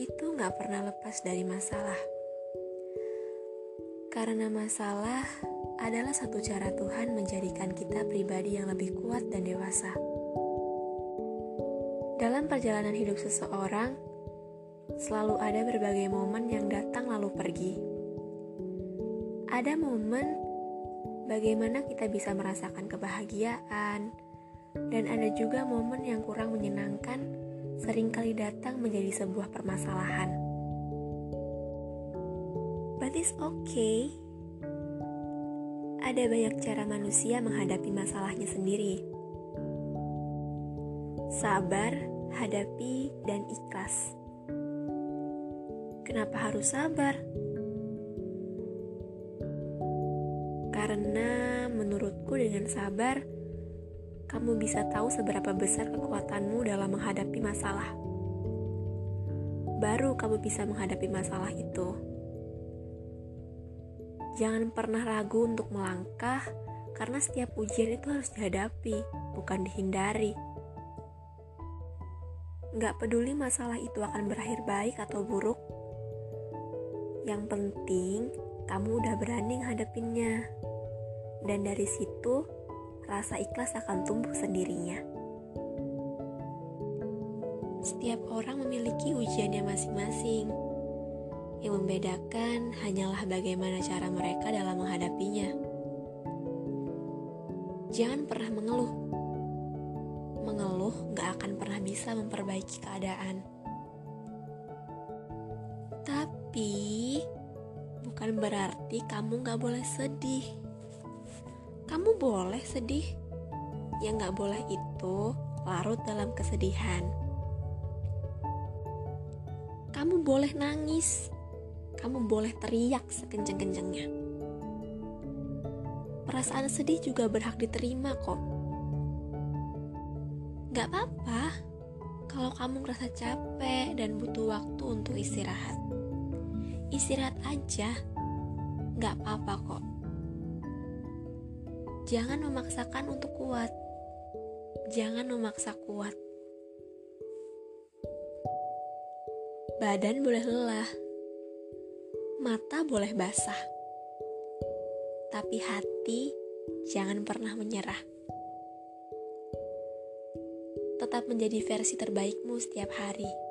itu gak pernah lepas dari masalah. Karena masalah adalah satu cara Tuhan menjadikan kita pribadi yang lebih kuat dan dewasa. Dalam perjalanan hidup seseorang, selalu ada berbagai momen yang datang lalu pergi. Ada momen bagaimana kita bisa merasakan kebahagiaan, dan ada juga momen yang kurang menyenangkan, sering kali datang menjadi sebuah permasalahan. But it's okay. Ada banyak cara manusia menghadapi masalahnya sendiri. Sabar, hadapi, dan ikhlas. Kenapa harus sabar? Karena menurutku dengan sabar, kamu bisa tahu seberapa besar kekuatanmu dalam menghadapi masalah. Baru kamu bisa menghadapi masalah itu. Jangan pernah ragu untuk melangkah, karena setiap ujian itu harus dihadapi, bukan dihindari. Gak peduli masalah itu akan berakhir baik atau buruk, yang penting, kamu udah berani ngadepinnya. Dan dari situ, rasa ikhlas akan tumbuh sendirinya. Setiap orang memiliki ujiannya masing-masing. Yang membedakan hanyalah bagaimana cara mereka dalam menghadapinya. Jangan pernah mengeluh. Mengeluh gak akan pernah bisa memperbaiki keadaan. Tapi bukan berarti kamu gak boleh sedih. Kamu boleh sedih. Yang gak boleh itu larut dalam kesedihan. Kamu boleh nangis. Kamu boleh teriak sekenceng-kencengnya. Perasaan sedih juga berhak diterima kok. Gak apa-apa kalau kamu ngerasa capek dan butuh waktu untuk istirahat istirahat aja, gak apa-apa kok. Jangan memaksakan untuk kuat. Jangan memaksa kuat. Badan boleh lelah, mata boleh basah, tapi hati jangan pernah menyerah. Tetap menjadi versi terbaikmu setiap hari.